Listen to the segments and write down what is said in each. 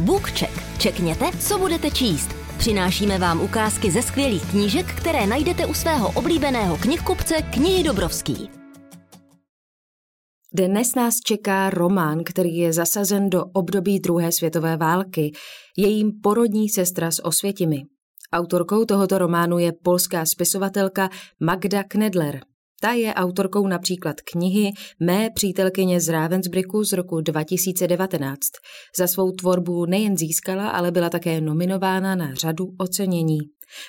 BookCheck. Čekněte, co budete číst. Přinášíme vám ukázky ze skvělých knížek, které najdete u svého oblíbeného knihkupce Knihy Dobrovský. Dnes nás čeká román, který je zasazen do období druhé světové války, jejím porodní sestra z Osvětimi. Autorkou tohoto románu je polská spisovatelka Magda Knedler. Ta je autorkou například knihy Mé přítelkyně z Ravensbrücku z roku 2019. Za svou tvorbu nejen získala, ale byla také nominována na řadu ocenění.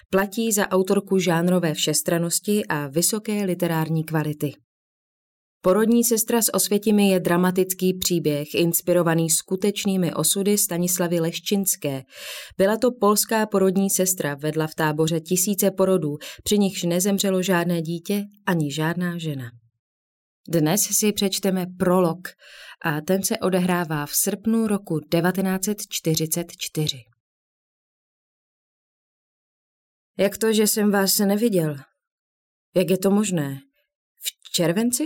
Platí za autorku žánrové všestranosti a vysoké literární kvality. Porodní sestra s Osvětimi je dramatický příběh, inspirovaný skutečnými osudy Stanislavy Leščinské. Byla to polská porodní sestra, vedla v táboře tisíce porodů, při nichž nezemřelo žádné dítě ani žádná žena. Dnes si přečteme prolog a ten se odehrává v srpnu roku 1944. Jak to, že jsem vás neviděl? Jak je to možné? V červenci?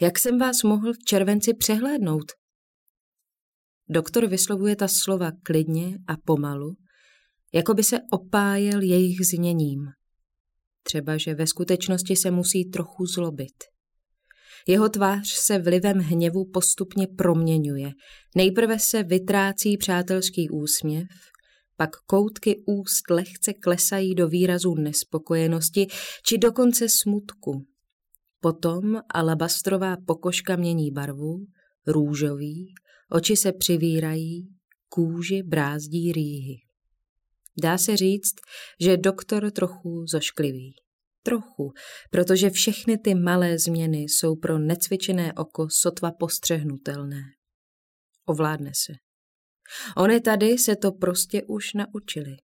Jak jsem vás mohl v červenci přehlédnout? Doktor vyslovuje ta slova klidně a pomalu, jako by se opájel jejich zněním. Třeba, že ve skutečnosti se musí trochu zlobit. Jeho tvář se vlivem hněvu postupně proměňuje. Nejprve se vytrácí přátelský úsměv, pak koutky úst lehce klesají do výrazu nespokojenosti či dokonce smutku. Potom alabastrová pokožka mění barvu, růžový, oči se přivírají, kůži brázdí rýhy. Dá se říct, že doktor trochu zošklivý. Trochu, protože všechny ty malé změny jsou pro necvičené oko sotva postřehnutelné. Ovládne se. Ony tady se to prostě už naučili.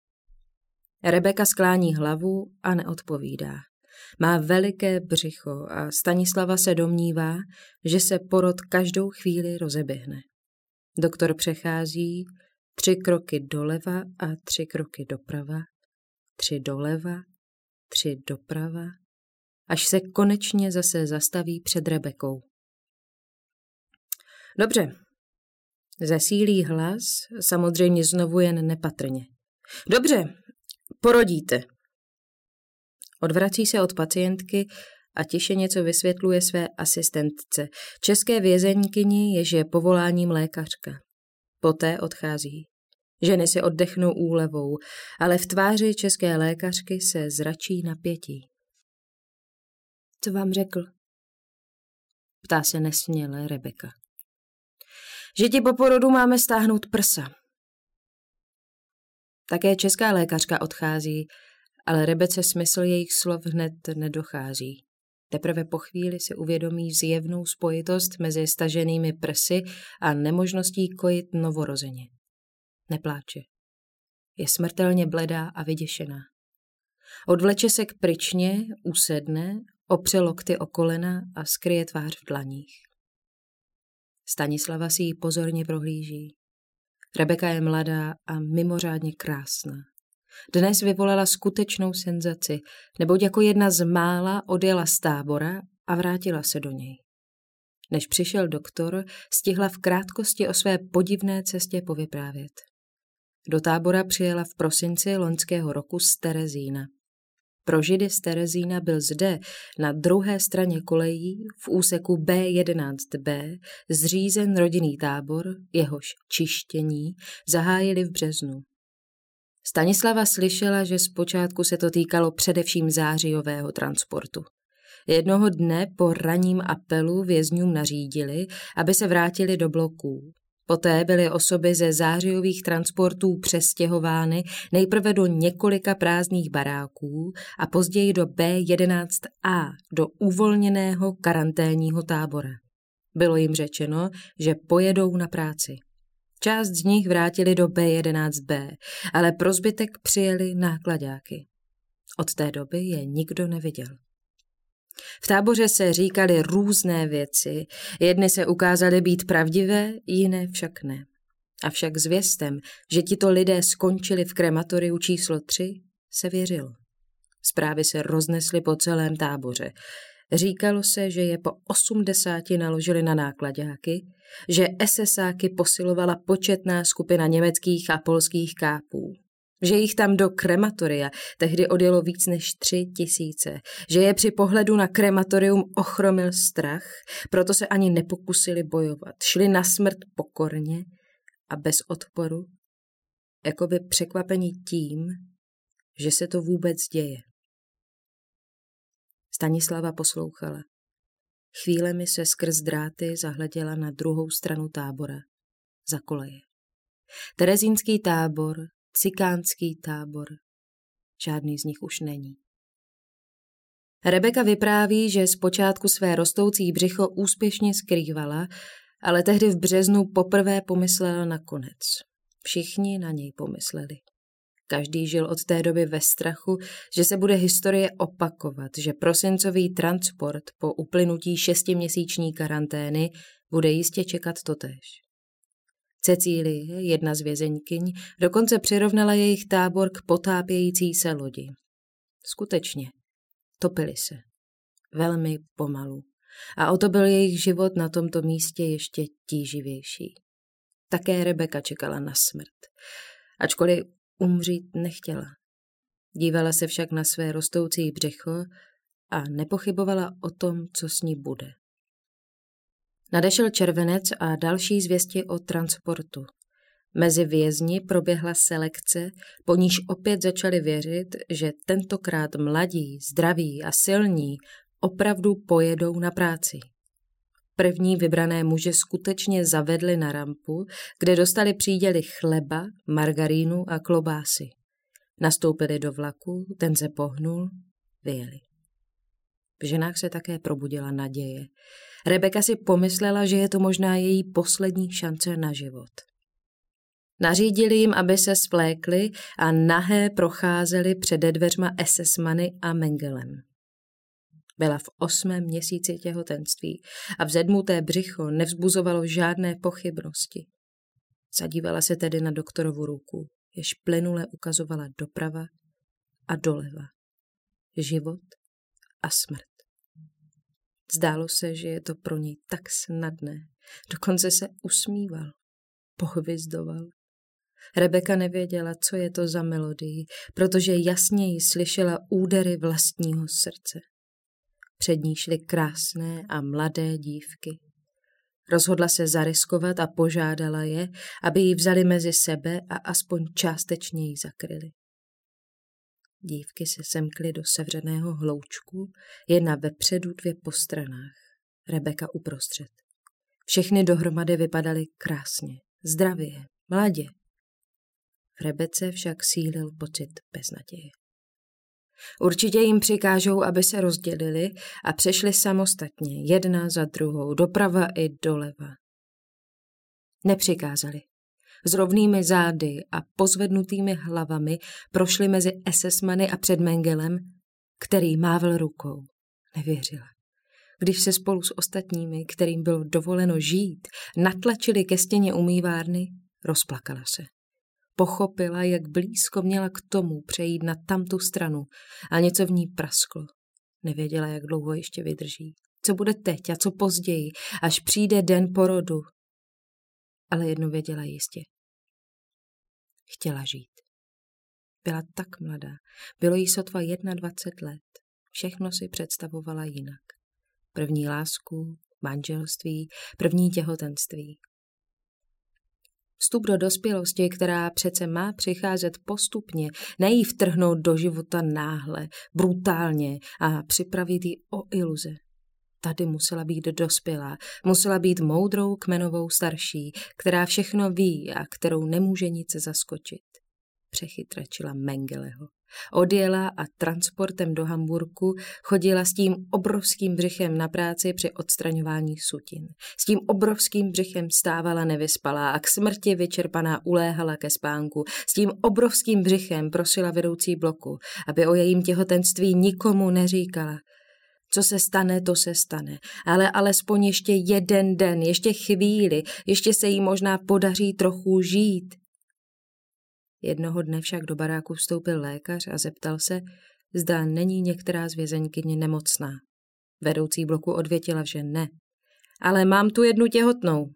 Rebeka sklání hlavu a neodpovídá. Má veliké břicho a Stanislava se domnívá, že se porod každou chvíli rozeběhne. Doktor přechází tři kroky doleva a tři kroky doprava, tři doleva, tři doprava, až se konečně zase zastaví před Rebekou. Dobře. Zesílí hlas, samozřejmě znovu jen nepatrně. Dobře, porodíte. Odvrací se od pacientky a tiše něco vysvětluje své asistentce, české vězeňkyni, jež je povoláním lékařka. Poté odchází. Ženy si oddechnou úlevou, ale v tváři české lékařky se zračí napětí. Co vám řekl? Ptá se nesměle Rebeka. Že ti po porodu máme stáhnout prsa. Také česká lékařka odchází ale Rebece smysl jejich slov hned nedochází. Teprve po chvíli si uvědomí zjevnou spojitost mezi staženými prsy a nemožností kojit novorozeně. Nepláče. Je smrtelně bledá a vyděšená. Odvleče se k pryčně, usedne, opře lokty o kolena a skryje tvář v dlaních. Stanislava si ji pozorně prohlíží. Rebeka je mladá a mimořádně krásná. Dnes vyvolala skutečnou senzaci, neboť jako jedna z mála odjela z tábora a vrátila se do něj. Než přišel doktor, stihla v krátkosti o své podivné cestě povyprávět. Do tábora přijela v prosinci loňského roku z Terezína. Pro Židy z Terezína byl zde, na druhé straně kolejí, v úseku B11B, zřízen rodinný tábor, jehož čištění zahájili v březnu. Stanislava slyšela, že zpočátku se to týkalo především zářijového transportu. Jednoho dne po raním apelu vězňům nařídili, aby se vrátili do bloků. Poté byly osoby ze zářijových transportů přestěhovány nejprve do několika prázdných baráků a později do B11A, do uvolněného karanténního tábora. Bylo jim řečeno, že pojedou na práci. Část z nich vrátili do B11B, ale pro zbytek přijeli nákladáky. Od té doby je nikdo neviděl. V táboře se říkaly různé věci, jedny se ukázaly být pravdivé, jiné však ne. Avšak zvěstem, že tito lidé skončili v krematoriu číslo 3, se věřilo. Zprávy se roznesly po celém táboře. Říkalo se, že je po osmdesáti naložili na nákladáky, že SSáky posilovala početná skupina německých a polských kápů, že jich tam do krematoria tehdy odjelo víc než tři tisíce, že je při pohledu na krematorium ochromil strach, proto se ani nepokusili bojovat, šli na smrt pokorně a bez odporu, jako by překvapení tím, že se to vůbec děje. Stanislava poslouchala. Chvílemi se skrz dráty zahleděla na druhou stranu tábora, za koleje. Terezínský tábor, cikánský tábor. Žádný z nich už není. Rebeka vypráví, že zpočátku své rostoucí břicho úspěšně skrývala, ale tehdy v březnu poprvé pomyslela na konec. Všichni na něj pomysleli. Každý žil od té doby ve strachu, že se bude historie opakovat, že prosincový transport po uplynutí šestiměsíční karantény bude jistě čekat totéž. Cecílie, jedna z vězeňkyň, dokonce přirovnala jejich tábor k potápějící se lodi. Skutečně, topili se. Velmi pomalu. A o to byl jejich život na tomto místě ještě tíživější. Také Rebeka čekala na smrt. Ačkoliv umřít nechtěla. Dívala se však na své rostoucí břicho a nepochybovala o tom, co s ní bude. Nadešel červenec a další zvěsti o transportu. Mezi vězni proběhla selekce, po níž opět začali věřit, že tentokrát mladí, zdraví a silní opravdu pojedou na práci. První vybrané muže skutečně zavedli na rampu, kde dostali příděly chleba, margarínu a klobásy. Nastoupili do vlaku, ten se pohnul, vyjeli. V ženách se také probudila naděje. Rebeka si pomyslela, že je to možná její poslední šance na život. Nařídili jim, aby se svlékli a nahé procházeli před dveřma SS-many a Mengelem. Byla v osmém měsíci těhotenství a vzedmuté břicho nevzbuzovalo žádné pochybnosti. Zadívala se tedy na doktorovu ruku, jež plynule ukazovala doprava a doleva. Život a smrt. Zdálo se, že je to pro ní tak snadné. Dokonce se usmíval, pohvizdoval. Rebeka nevěděla, co je to za melodii, protože jasněji slyšela údery vlastního srdce. Před ní šly krásné a mladé dívky. Rozhodla se zariskovat a požádala je, aby ji vzali mezi sebe a aspoň částečně ji zakryli. Dívky se semkly do sevřeného hloučku, jedna vepředu, dvě po stranách, Rebeka uprostřed. Všechny dohromady vypadaly krásně, zdravě, mladě. V Rebece však sílil pocit beznaděje. Určitě jim přikážou, aby se rozdělili a přešli samostatně, jedna za druhou, doprava i doleva. Nepřikázali. S rovnými zády a pozvednutými hlavami prošli mezi SS-many a před Mengelem, který mávl rukou. Nevěřila. Když se spolu s ostatními, kterým bylo dovoleno žít, natlačili ke stěně umývárny, rozplakala se. Pochopila, jak blízko měla k tomu přejít na tamtu stranu a něco v ní prasklo. Nevěděla, jak dlouho ještě vydrží. Co bude teď a co později, až přijde den porodu. Ale jedno věděla jistě. Chtěla žít. Byla tak mladá. Bylo jí sotva 21 let. Všechno si představovala jinak. První lásku, manželství, první těhotenství. Vstup do dospělosti, která přece má přicházet postupně, nejí vtrhnout do života náhle, brutálně a připravit ji o iluze. Tady musela být dospělá, musela být moudrou kmenovou starší, která všechno ví a kterou nemůže nic zaskočit. Přechytračila Mengeleho. Odjela a transportem do Hamburku chodila s tím obrovským břichem na práci při odstraňování sutin. S tím obrovským břichem stávala nevyspalá a k smrti vyčerpaná uléhala ke spánku. S tím obrovským břichem prosila vedoucí bloku, aby o jejím těhotenství nikomu neříkala. Co se stane, to se stane. Ale alespoň ještě jeden den, ještě chvíli, ještě se jí možná podaří trochu žít. Jednoho dne však do baráku vstoupil lékař a zeptal se, zda není některá z vězeňkyně nemocná. Vedoucí bloku odvětila, že ne. Ale mám tu jednu těhotnou.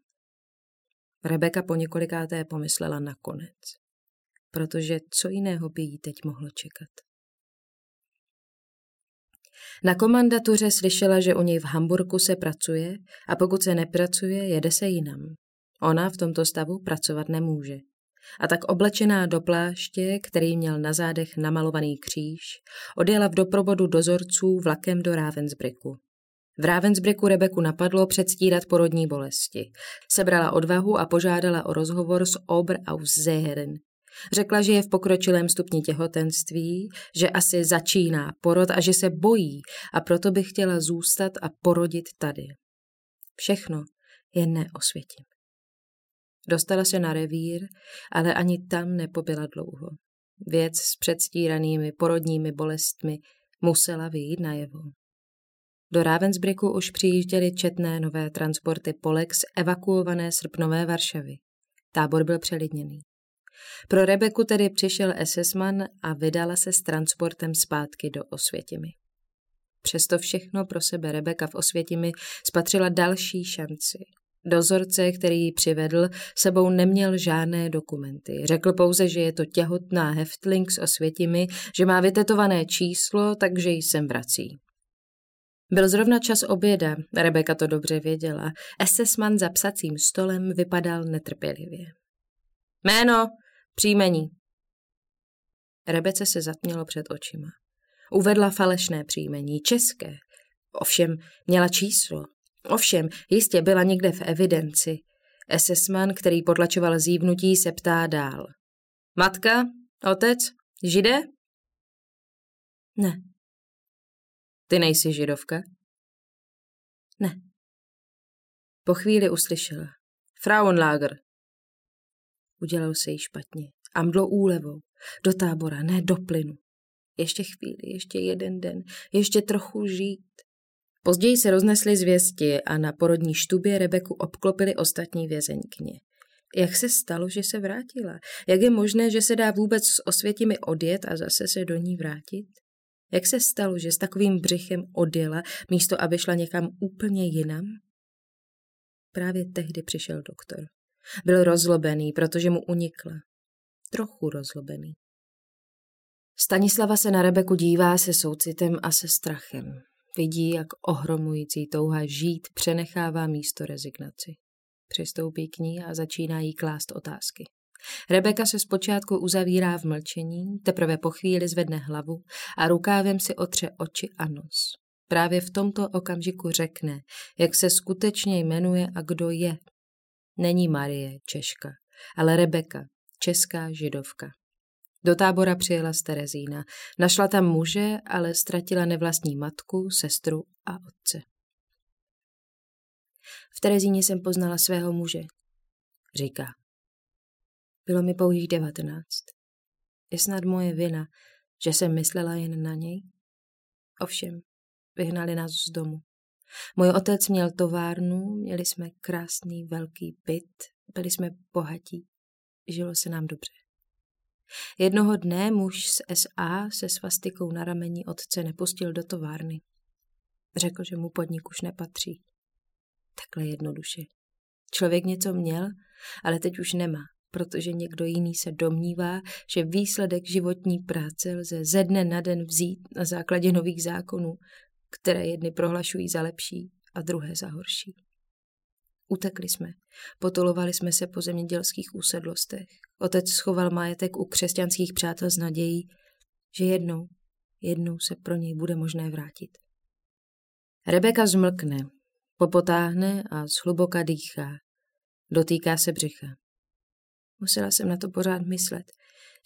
Rebeka po několikáté pomyslela nakonec, protože co jiného by jí teď mohlo čekat. Na komandatuře slyšela, že u něj v Hamburku se pracuje a pokud se nepracuje, jede se jinam. Ona v tomto stavu pracovat nemůže. A tak oblečená do pláště, který měl na zádech namalovaný kříž, odjela v doprovodu dozorců vlakem do Ravensbricku. V Ravensbricku Rebeku napadlo předstírat porodní bolesti. Sebrala odvahu a požádala o rozhovor s Ober aus Zeheren. Řekla, že je v pokročilém stupni těhotenství, že asi začíná porod a že se bojí a proto by chtěla zůstat a porodit tady. Všechno jen ne osvětím. Dostala se na revír, ale ani tam nepobyla dlouho. Věc s předstíranými porodními bolestmi musela vyjít najevo. Do Ravensbricku už přijížděly četné nové transporty Polex evakuované srpnové Varšavy. Tábor byl přelidněný. Pro Rebeku tedy přišel SS-man a vydala se s transportem zpátky do Osvětimi. Přesto všechno pro sebe Rebeka v Osvětimi spatřila další šanci. Dozorce, který ji přivedl, sebou neměl žádné dokumenty. Řekl pouze, že je to těhotná heftling s Osvětimi, že má vytetované číslo, takže ji sem vrací. Byl zrovna čas oběda, Rebeka to dobře věděla. SS-man za psacím stolem vypadal netrpělivě. Jméno, příjmení. Rebece se zatmělo před očima. Uvedla falešné příjmení, české. Ovšem měla číslo. Ovšem, jistě byla někde v evidenci. SS-man, který potlačoval zívnutí, se ptá dál. Matka? Otec? Žide? Ne. Ty nejsi židovka? Ne. Po chvíli uslyšela. Frauenlager. Udělal se jí špatně. A mdlo úlevou. Do tábora, ne do plynu. Ještě chvíli, ještě jeden den, ještě trochu žít. Později se roznesly zvěsti a na porodní štubě Rebeku obklopili ostatní vězeňkně. Jak se stalo, že se vrátila? Jak je možné, že se dá vůbec s osvětimi odjet a zase se do ní vrátit? Jak se stalo, že s takovým břichem odjela, místo aby šla někam úplně jinam? Právě tehdy přišel doktor. Byl rozlobený, protože mu unikla. Trochu rozlobený. Stanislava se na Rebeku dívá se soucitem a se strachem. Vidí, jak ohromující touha žít přenechává místo rezignaci. Přistoupí k ní a začíná jí klást otázky. Rebeka se zpočátku uzavírá v mlčení, teprve po chvíli zvedne hlavu a rukávem si otře oči a nos. Právě v tomto okamžiku řekne, jak se skutečně jmenuje a kdo je. Není Marie, Češka, ale Rebeka, česká židovka. Do tábora přijela z Terezína. Našla tam muže, ale ztratila nevlastní matku, sestru a otce. V Terezíně jsem poznala svého muže, říká. Bylo mi pouhých devatenáct. Je snad moje vina, že jsem myslela jen na něj? Ovšem, vyhnali nás z domu. Můj otec měl továrnu, měli jsme krásný velký byt, byli jsme bohatí, žilo se nám dobře. Jednoho dne muž z SA se svastikou na rameni otce nepustil do továrny. Řekl, že mu podnik už nepatří. Takhle jednoduše. Člověk něco měl, ale teď už nemá protože někdo jiný se domnívá, že výsledek životní práce lze ze dne na den vzít na základě nových zákonů, které jedny prohlašují za lepší a druhé za horší. Utekli jsme, potulovali jsme se po zemědělských úsedlostech. Otec schoval majetek u křesťanských přátel s nadějí, že jednou, jednou se pro něj bude možné vrátit. Rebeka zmlkne, popotáhne a zhluboka dýchá. Dotýká se břicha. Musela jsem na to pořád myslet,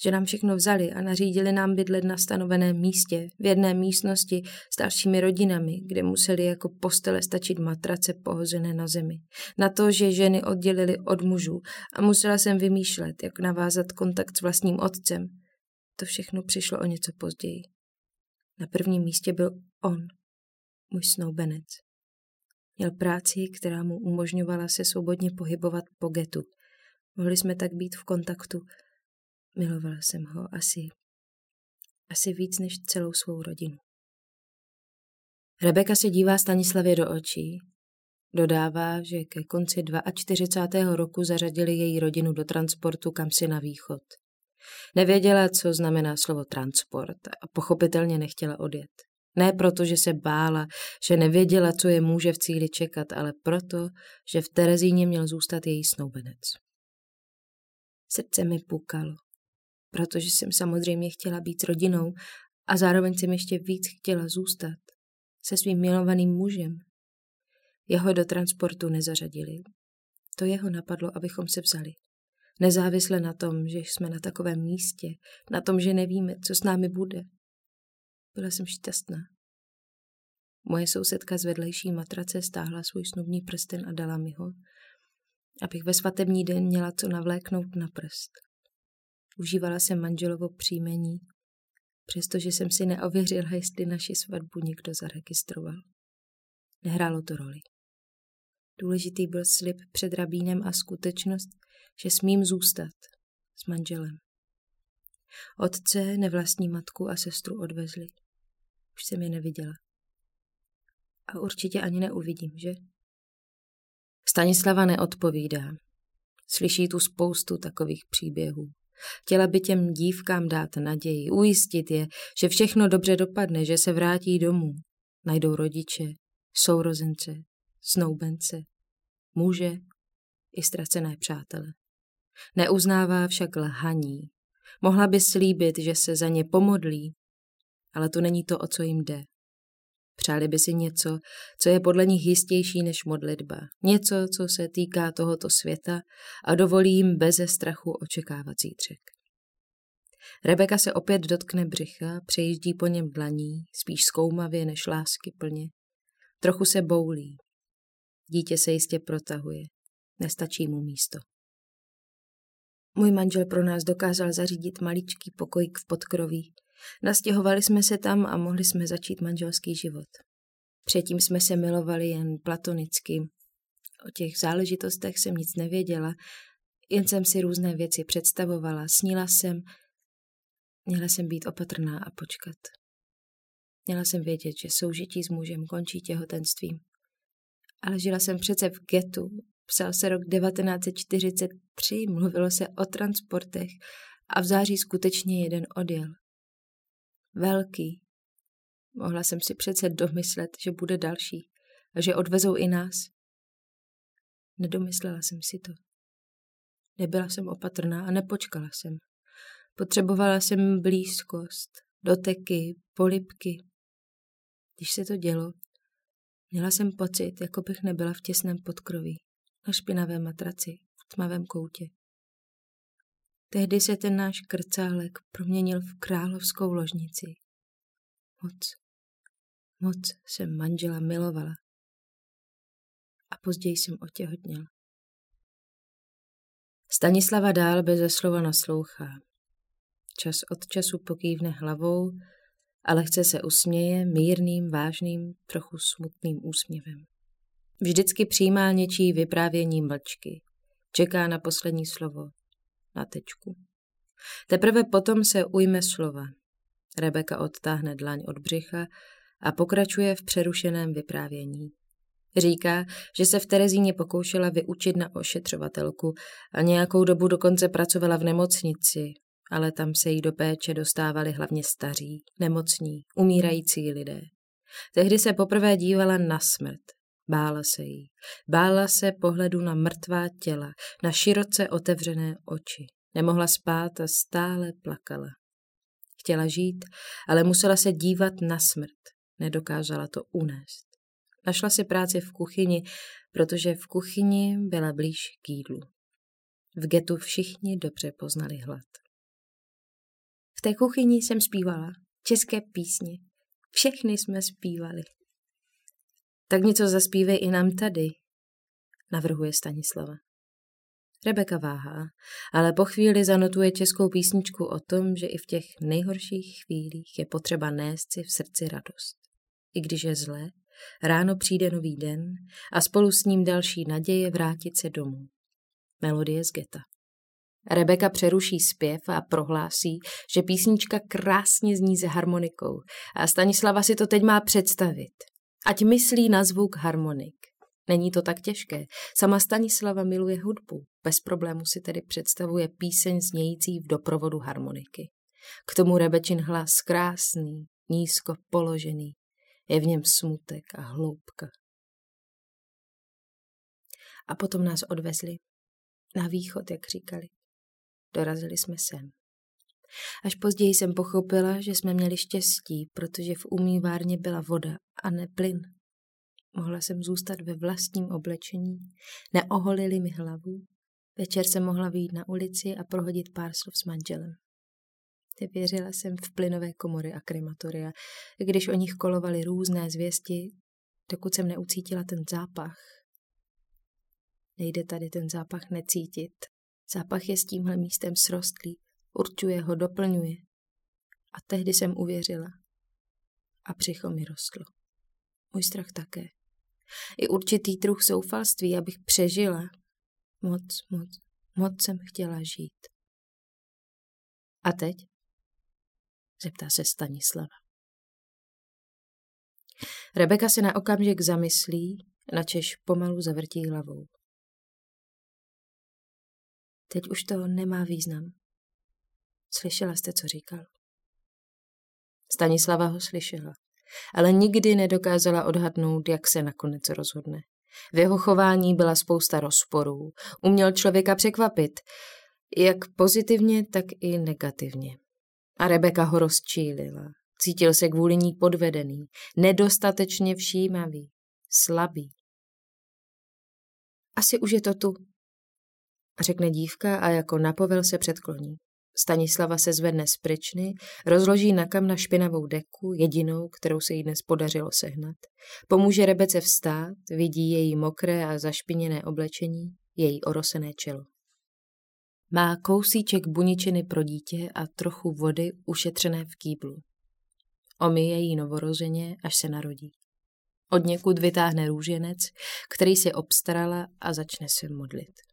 že nám všechno vzali a nařídili nám bydlet na stanoveném místě, v jedné místnosti s dalšími rodinami, kde museli jako postele stačit matrace pohozené na zemi. Na to, že ženy oddělili od mužů a musela jsem vymýšlet, jak navázat kontakt s vlastním otcem. To všechno přišlo o něco později. Na prvním místě byl on, můj snoubenec. Měl práci, která mu umožňovala se svobodně pohybovat po getu – Mohli jsme tak být v kontaktu. Milovala jsem ho asi, asi víc než celou svou rodinu. Rebeka se dívá Stanislavě do očí. Dodává, že ke konci 42. roku zařadili její rodinu do transportu kamsi na východ. Nevěděla, co znamená slovo transport a pochopitelně nechtěla odjet. Ne proto, že se bála, že nevěděla, co je může v cíli čekat, ale proto, že v Terezíně měl zůstat její snoubenec. Srdce mi pukalo, protože jsem samozřejmě chtěla být s rodinou a zároveň jsem ještě víc chtěla zůstat se svým milovaným mužem. Jeho do transportu nezařadili. To jeho napadlo, abychom se vzali. Nezávisle na tom, že jsme na takovém místě, na tom, že nevíme, co s námi bude. Byla jsem šťastná. Moje sousedka z vedlejší matrace stáhla svůj snubní prsten a dala mi ho, abych ve svatební den měla co navléknout na prst. Užívala jsem manželovo příjmení, přestože jsem si neověřila, jestli naši svatbu někdo zaregistroval. Nehrálo to roli. Důležitý byl slib před rabínem a skutečnost, že smím zůstat s manželem. Otce, nevlastní matku a sestru odvezli. Už jsem je neviděla. A určitě ani neuvidím, že? Stanislava neodpovídá. Slyší tu spoustu takových příběhů. Chtěla by těm dívkám dát naději, ujistit je, že všechno dobře dopadne, že se vrátí domů. Najdou rodiče, sourozence, snoubence, muže i ztracené přátele. Neuznává však lhaní. Mohla by slíbit, že se za ně pomodlí, ale to není to, o co jim jde. Přáli by si něco, co je podle nich jistější než modlitba. Něco, co se týká tohoto světa a dovolí jim beze strachu očekávat zítřek. Rebeka se opět dotkne břicha, přejíždí po něm dlaní, spíš zkoumavě než lásky plně. Trochu se boulí. Dítě se jistě protahuje. Nestačí mu místo. Můj manžel pro nás dokázal zařídit maličký pokojík v podkroví, Nastěhovali jsme se tam a mohli jsme začít manželský život. Předtím jsme se milovali jen platonicky. O těch záležitostech jsem nic nevěděla, jen jsem si různé věci představovala, snila jsem, měla jsem být opatrná a počkat. Měla jsem vědět, že soužití s mužem končí těhotenstvím. Ale žila jsem přece v getu, psal se rok 1943, mluvilo se o transportech a v září skutečně jeden odjel. Velký. Mohla jsem si přece domyslet, že bude další a že odvezou i nás. Nedomyslela jsem si to. Nebyla jsem opatrná a nepočkala jsem. Potřebovala jsem blízkost, doteky, polipky. Když se to dělo, měla jsem pocit, jako bych nebyla v těsném podkroví, na špinavé matraci, v tmavém koutě. Tehdy se ten náš krcálek proměnil v královskou ložnici. Moc, moc jsem manžela milovala. A později jsem otěhotněla. Stanislava dál beze slova naslouchá. Čas od času pokývne hlavou a lehce se usměje mírným, vážným, trochu smutným úsměvem. Vždycky přijímá něčí vyprávění mlčky. Čeká na poslední slovo na tečku. Teprve potom se ujme slova. Rebeka odtáhne dlaň od břicha a pokračuje v přerušeném vyprávění. Říká, že se v Terezíně pokoušela vyučit na ošetřovatelku a nějakou dobu dokonce pracovala v nemocnici, ale tam se jí do péče dostávali hlavně staří, nemocní, umírající lidé. Tehdy se poprvé dívala na smrt, Bála se jí. Bála se pohledu na mrtvá těla, na široce otevřené oči. Nemohla spát a stále plakala. Chtěla žít, ale musela se dívat na smrt. Nedokázala to unést. Našla si práci v kuchyni, protože v kuchyni byla blíž k jídlu. V getu všichni dobře poznali hlad. V té kuchyni jsem zpívala české písně. Všechny jsme zpívali. Tak něco zaspívej i nám tady, navrhuje Stanislava. Rebeka váhá, ale po chvíli zanotuje českou písničku o tom, že i v těch nejhorších chvílích je potřeba nést si v srdci radost. I když je zlé, ráno přijde nový den a spolu s ním další naděje vrátit se domů. Melodie z geta. Rebeka přeruší zpěv a prohlásí, že písnička krásně zní se harmonikou a Stanislava si to teď má představit. Ať myslí na zvuk harmonik. Není to tak těžké. Sama Stanislava miluje hudbu. Bez problému si tedy představuje píseň znějící v doprovodu harmoniky. K tomu Rebečin hlas krásný, nízko položený. Je v něm smutek a hloubka. A potom nás odvezli. Na východ, jak říkali. Dorazili jsme sem. Až později jsem pochopila, že jsme měli štěstí, protože v umývárně byla voda a ne plyn. Mohla jsem zůstat ve vlastním oblečení, neoholili mi hlavu, večer jsem mohla vyjít na ulici a prohodit pár slov s manželem. Věřila jsem v plynové komory a krematoria, když o nich kolovaly různé zvěsti, dokud jsem neucítila ten zápach. Nejde tady ten zápach necítit. Zápach je s tímhle místem srostlý, určuje ho, doplňuje. A tehdy jsem uvěřila. A břicho mi rostlo. Můj strach také. I určitý druh soufalství, abych přežila. Moc, moc, moc jsem chtěla žít. A teď? Zeptá se Stanislava. Rebeka se na okamžik zamyslí, načež pomalu zavrtí hlavou. Teď už to nemá význam. Slyšela jste, co říkal? Stanislava ho slyšela, ale nikdy nedokázala odhadnout, jak se nakonec rozhodne. V jeho chování byla spousta rozporů. Uměl člověka překvapit, jak pozitivně, tak i negativně. A Rebeka ho rozčílila. Cítil se kvůli ní podvedený, nedostatečně všímavý, slabý. Asi už je to tu, řekne dívka a jako napovel se předkloní. Stanislava se zvedne z pryčny, rozloží na kam na špinavou deku, jedinou, kterou se jí dnes podařilo sehnat. Pomůže Rebece vstát, vidí její mokré a zašpiněné oblečení, její orosené čelo. Má kousíček buničiny pro dítě a trochu vody ušetřené v kýblu. Omyje jí novorozeně, až se narodí. Od někud vytáhne růženec, který si obstarala a začne se modlit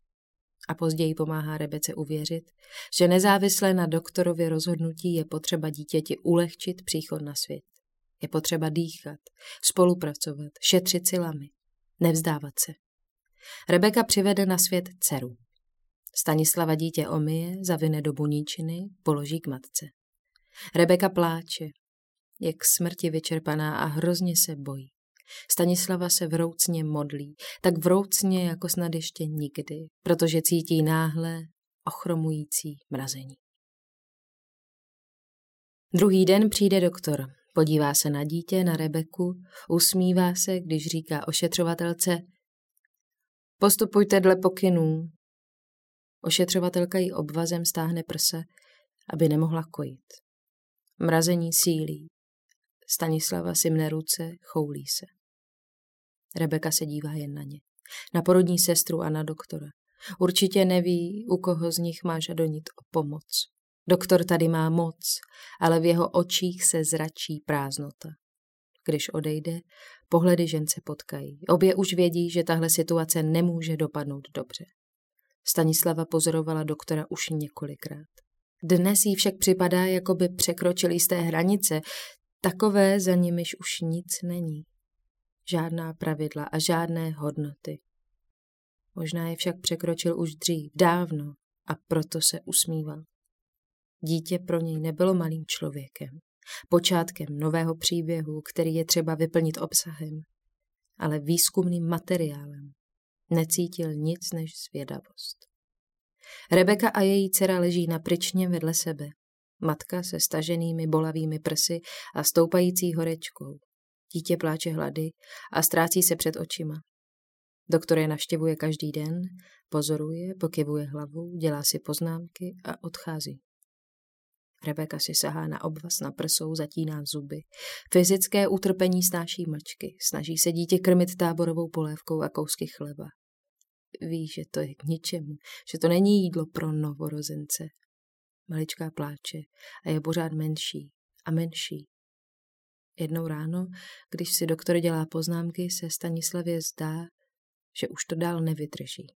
a později pomáhá Rebece uvěřit, že nezávisle na doktorově rozhodnutí je potřeba dítěti ulehčit příchod na svět. Je potřeba dýchat, spolupracovat, šetřit silami, nevzdávat se. Rebeka přivede na svět dceru. Stanislava dítě omije, zavine do buníčiny, položí k matce. Rebeka pláče, je k smrti vyčerpaná a hrozně se bojí. Stanislava se vroucně modlí, tak vroucně jako snad ještě nikdy, protože cítí náhle ochromující mrazení. Druhý den přijde doktor, podívá se na dítě, na Rebeku, usmívá se, když říká ošetřovatelce Postupujte dle pokynů. Ošetřovatelka jí obvazem stáhne prse, aby nemohla kojit. Mrazení sílí. Stanislava si mne ruce, choulí se. Rebeka se dívá jen na ně. Na porodní sestru a na doktora. Určitě neví, u koho z nich má žadonit o pomoc. Doktor tady má moc, ale v jeho očích se zračí prázdnota. Když odejde, pohledy žen se potkají. Obě už vědí, že tahle situace nemůže dopadnout dobře. Stanislava pozorovala doktora už několikrát. Dnes jí však připadá, jako by překročili z té hranice, takové za nimiž už nic není žádná pravidla a žádné hodnoty. Možná je však překročil už dřív, dávno, a proto se usmíval. Dítě pro něj nebylo malým člověkem, počátkem nového příběhu, který je třeba vyplnit obsahem, ale výzkumným materiálem. Necítil nic než zvědavost. Rebeka a její dcera leží na pryčně vedle sebe. Matka se staženými bolavými prsy a stoupající horečkou. Dítě pláče hlady a ztrácí se před očima. Doktor je navštěvuje každý den, pozoruje, pokyvuje hlavou, dělá si poznámky a odchází. Rebeka si sahá na obvaz na prsou, zatíná zuby. Fyzické utrpení snáší mlčky. Snaží se dítě krmit táborovou polévkou a kousky chleba. Ví, že to je k ničemu, že to není jídlo pro novorozence. Maličká pláče a je pořád menší a menší. Jednou ráno, když si doktor dělá poznámky, se Stanislavě zdá, že už to dál nevydrží.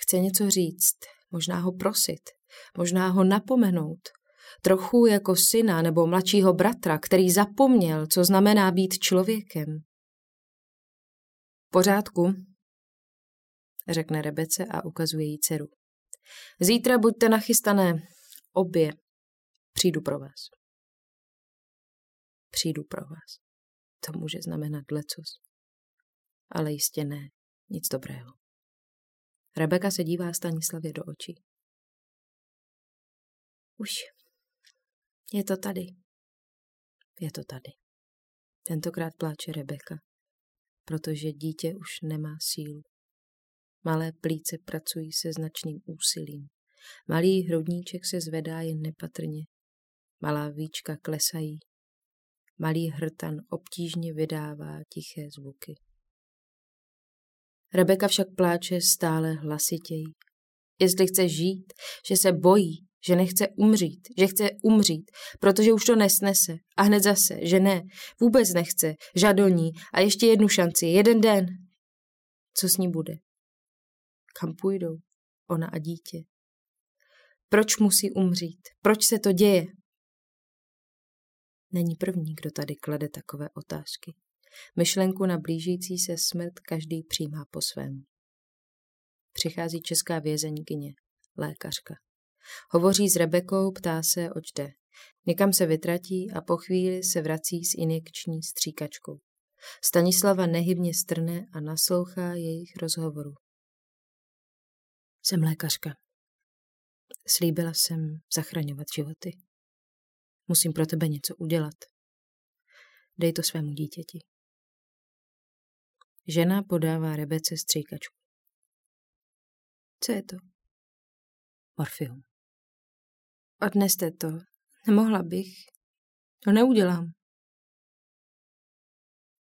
Chce něco říct, možná ho prosit, možná ho napomenout, trochu jako syna nebo mladšího bratra, který zapomněl, co znamená být člověkem. pořádku, řekne Rebece a ukazuje jí dceru. Zítra buďte nachystané, obě. Přijdu pro vás. Přijdu pro vás. To může znamenat lecos. Ale jistě ne, nic dobrého. Rebeka se dívá Stanislavě do očí. Už je to tady. Je to tady. Tentokrát pláče Rebeka, protože dítě už nemá sílu. Malé plíce pracují se značným úsilím. Malý hrudníček se zvedá jen nepatrně. Malá víčka klesají. Malý hrtan obtížně vydává tiché zvuky. Rebeka však pláče stále hlasitěji. Jestli chce žít, že se bojí, že nechce umřít, že chce umřít, protože už to nesnese. A hned zase, že ne, vůbec nechce, žadoní a ještě jednu šanci, jeden den. Co s ní bude? Kam půjdou? Ona a dítě. Proč musí umřít? Proč se to děje? Není první, kdo tady klade takové otázky. Myšlenku na blížící se smrt každý přijímá po svém. Přichází česká vězeňkyně, lékařka. Hovoří s Rebekou, ptá se, oč jde. Někam se vytratí a po chvíli se vrací s injekční stříkačkou. Stanislava nehybně strne a naslouchá jejich rozhovoru. Jsem lékařka. Slíbila jsem zachraňovat životy. Musím pro tebe něco udělat. Dej to svému dítěti. Žena podává Rebece stříkačku. Co je to? Morfium. Odneste to. Nemohla bych. To neudělám.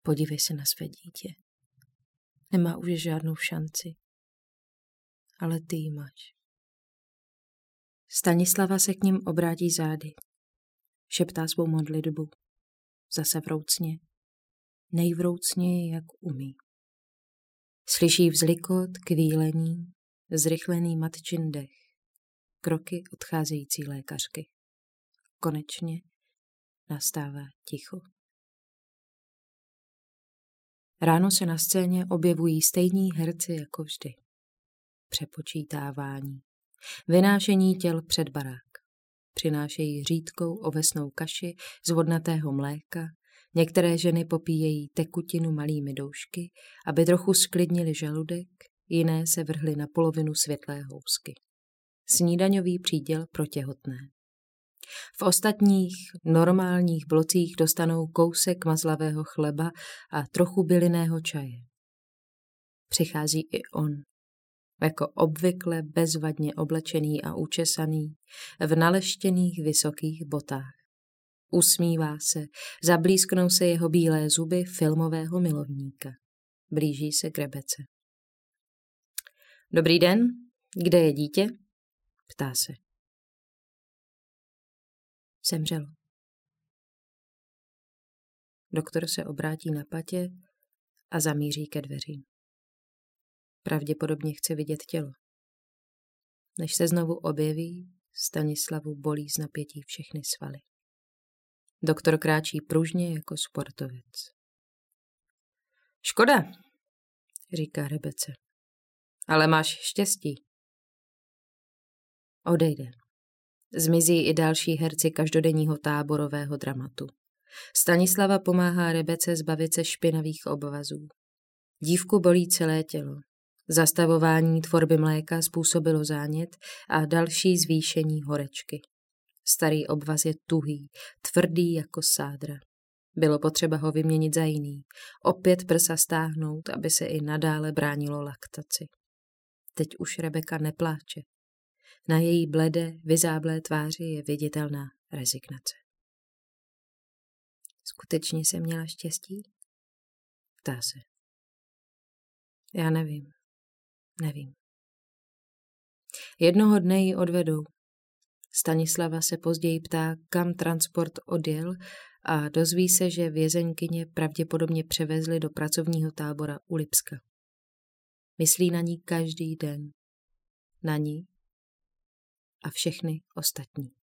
Podívej se na své dítě. Nemá už žádnou šanci. Ale ty ji máš. Stanislava se k ním obrátí zády. Šeptá svou modlitbu. Zase vroucně. Nejvroucněji, jak umí. Slyší vzlikot, kvílení, zrychlený matčin dech, kroky odcházející lékařky. Konečně nastává ticho. Ráno se na scéně objevují stejní herci jako vždy. Přepočítávání. Vynášení těl před barák. Přinášejí řídkou ovesnou kaši z vodnatého mléka, Některé ženy popíjejí tekutinu malými doušky, aby trochu sklidnili žaludek, jiné se vrhly na polovinu světlé housky. Snídaňový příděl pro těhotné. V ostatních normálních blocích dostanou kousek mazlavého chleba a trochu bylinného čaje. Přichází i on, jako obvykle bezvadně oblečený a učesaný, v naleštěných vysokých botách. Usmívá se, zablízknou se jeho bílé zuby filmového milovníka. Blíží se k Rebece. Dobrý den, kde je dítě? Ptá se. Zemřelo. Doktor se obrátí na patě a zamíří ke dveřím. Pravděpodobně chce vidět tělo. Než se znovu objeví, Stanislavu bolí z napětí všechny svaly. Doktor kráčí pružně jako sportovec. Škoda, říká Rebece. Ale máš štěstí. Odejde. Zmizí i další herci každodenního táborového dramatu. Stanislava pomáhá Rebece zbavit se špinavých obvazů. Dívku bolí celé tělo. Zastavování tvorby mléka způsobilo zánět a další zvýšení horečky. Starý obvaz je tuhý, tvrdý jako sádra. Bylo potřeba ho vyměnit za jiný, opět prsa stáhnout, aby se i nadále bránilo laktaci. Teď už Rebeka nepláče. Na její bledé, vyzáblé tváři je viditelná rezignace. Skutečně jsem měla štěstí? Ptá se. Já nevím. Nevím. Jednoho dne ji odvedou, Stanislava se později ptá, kam transport odjel a dozví se, že vězenkyně pravděpodobně převezli do pracovního tábora u Lipska. Myslí na ní každý den. Na ní a všechny ostatní.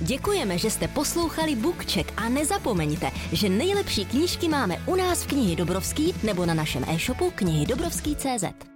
Děkujeme, že jste poslouchali Bookcheck a nezapomeňte, že nejlepší knížky máme u nás v knihy Dobrovský nebo na našem e-shopu knihy Dobrovský.cz.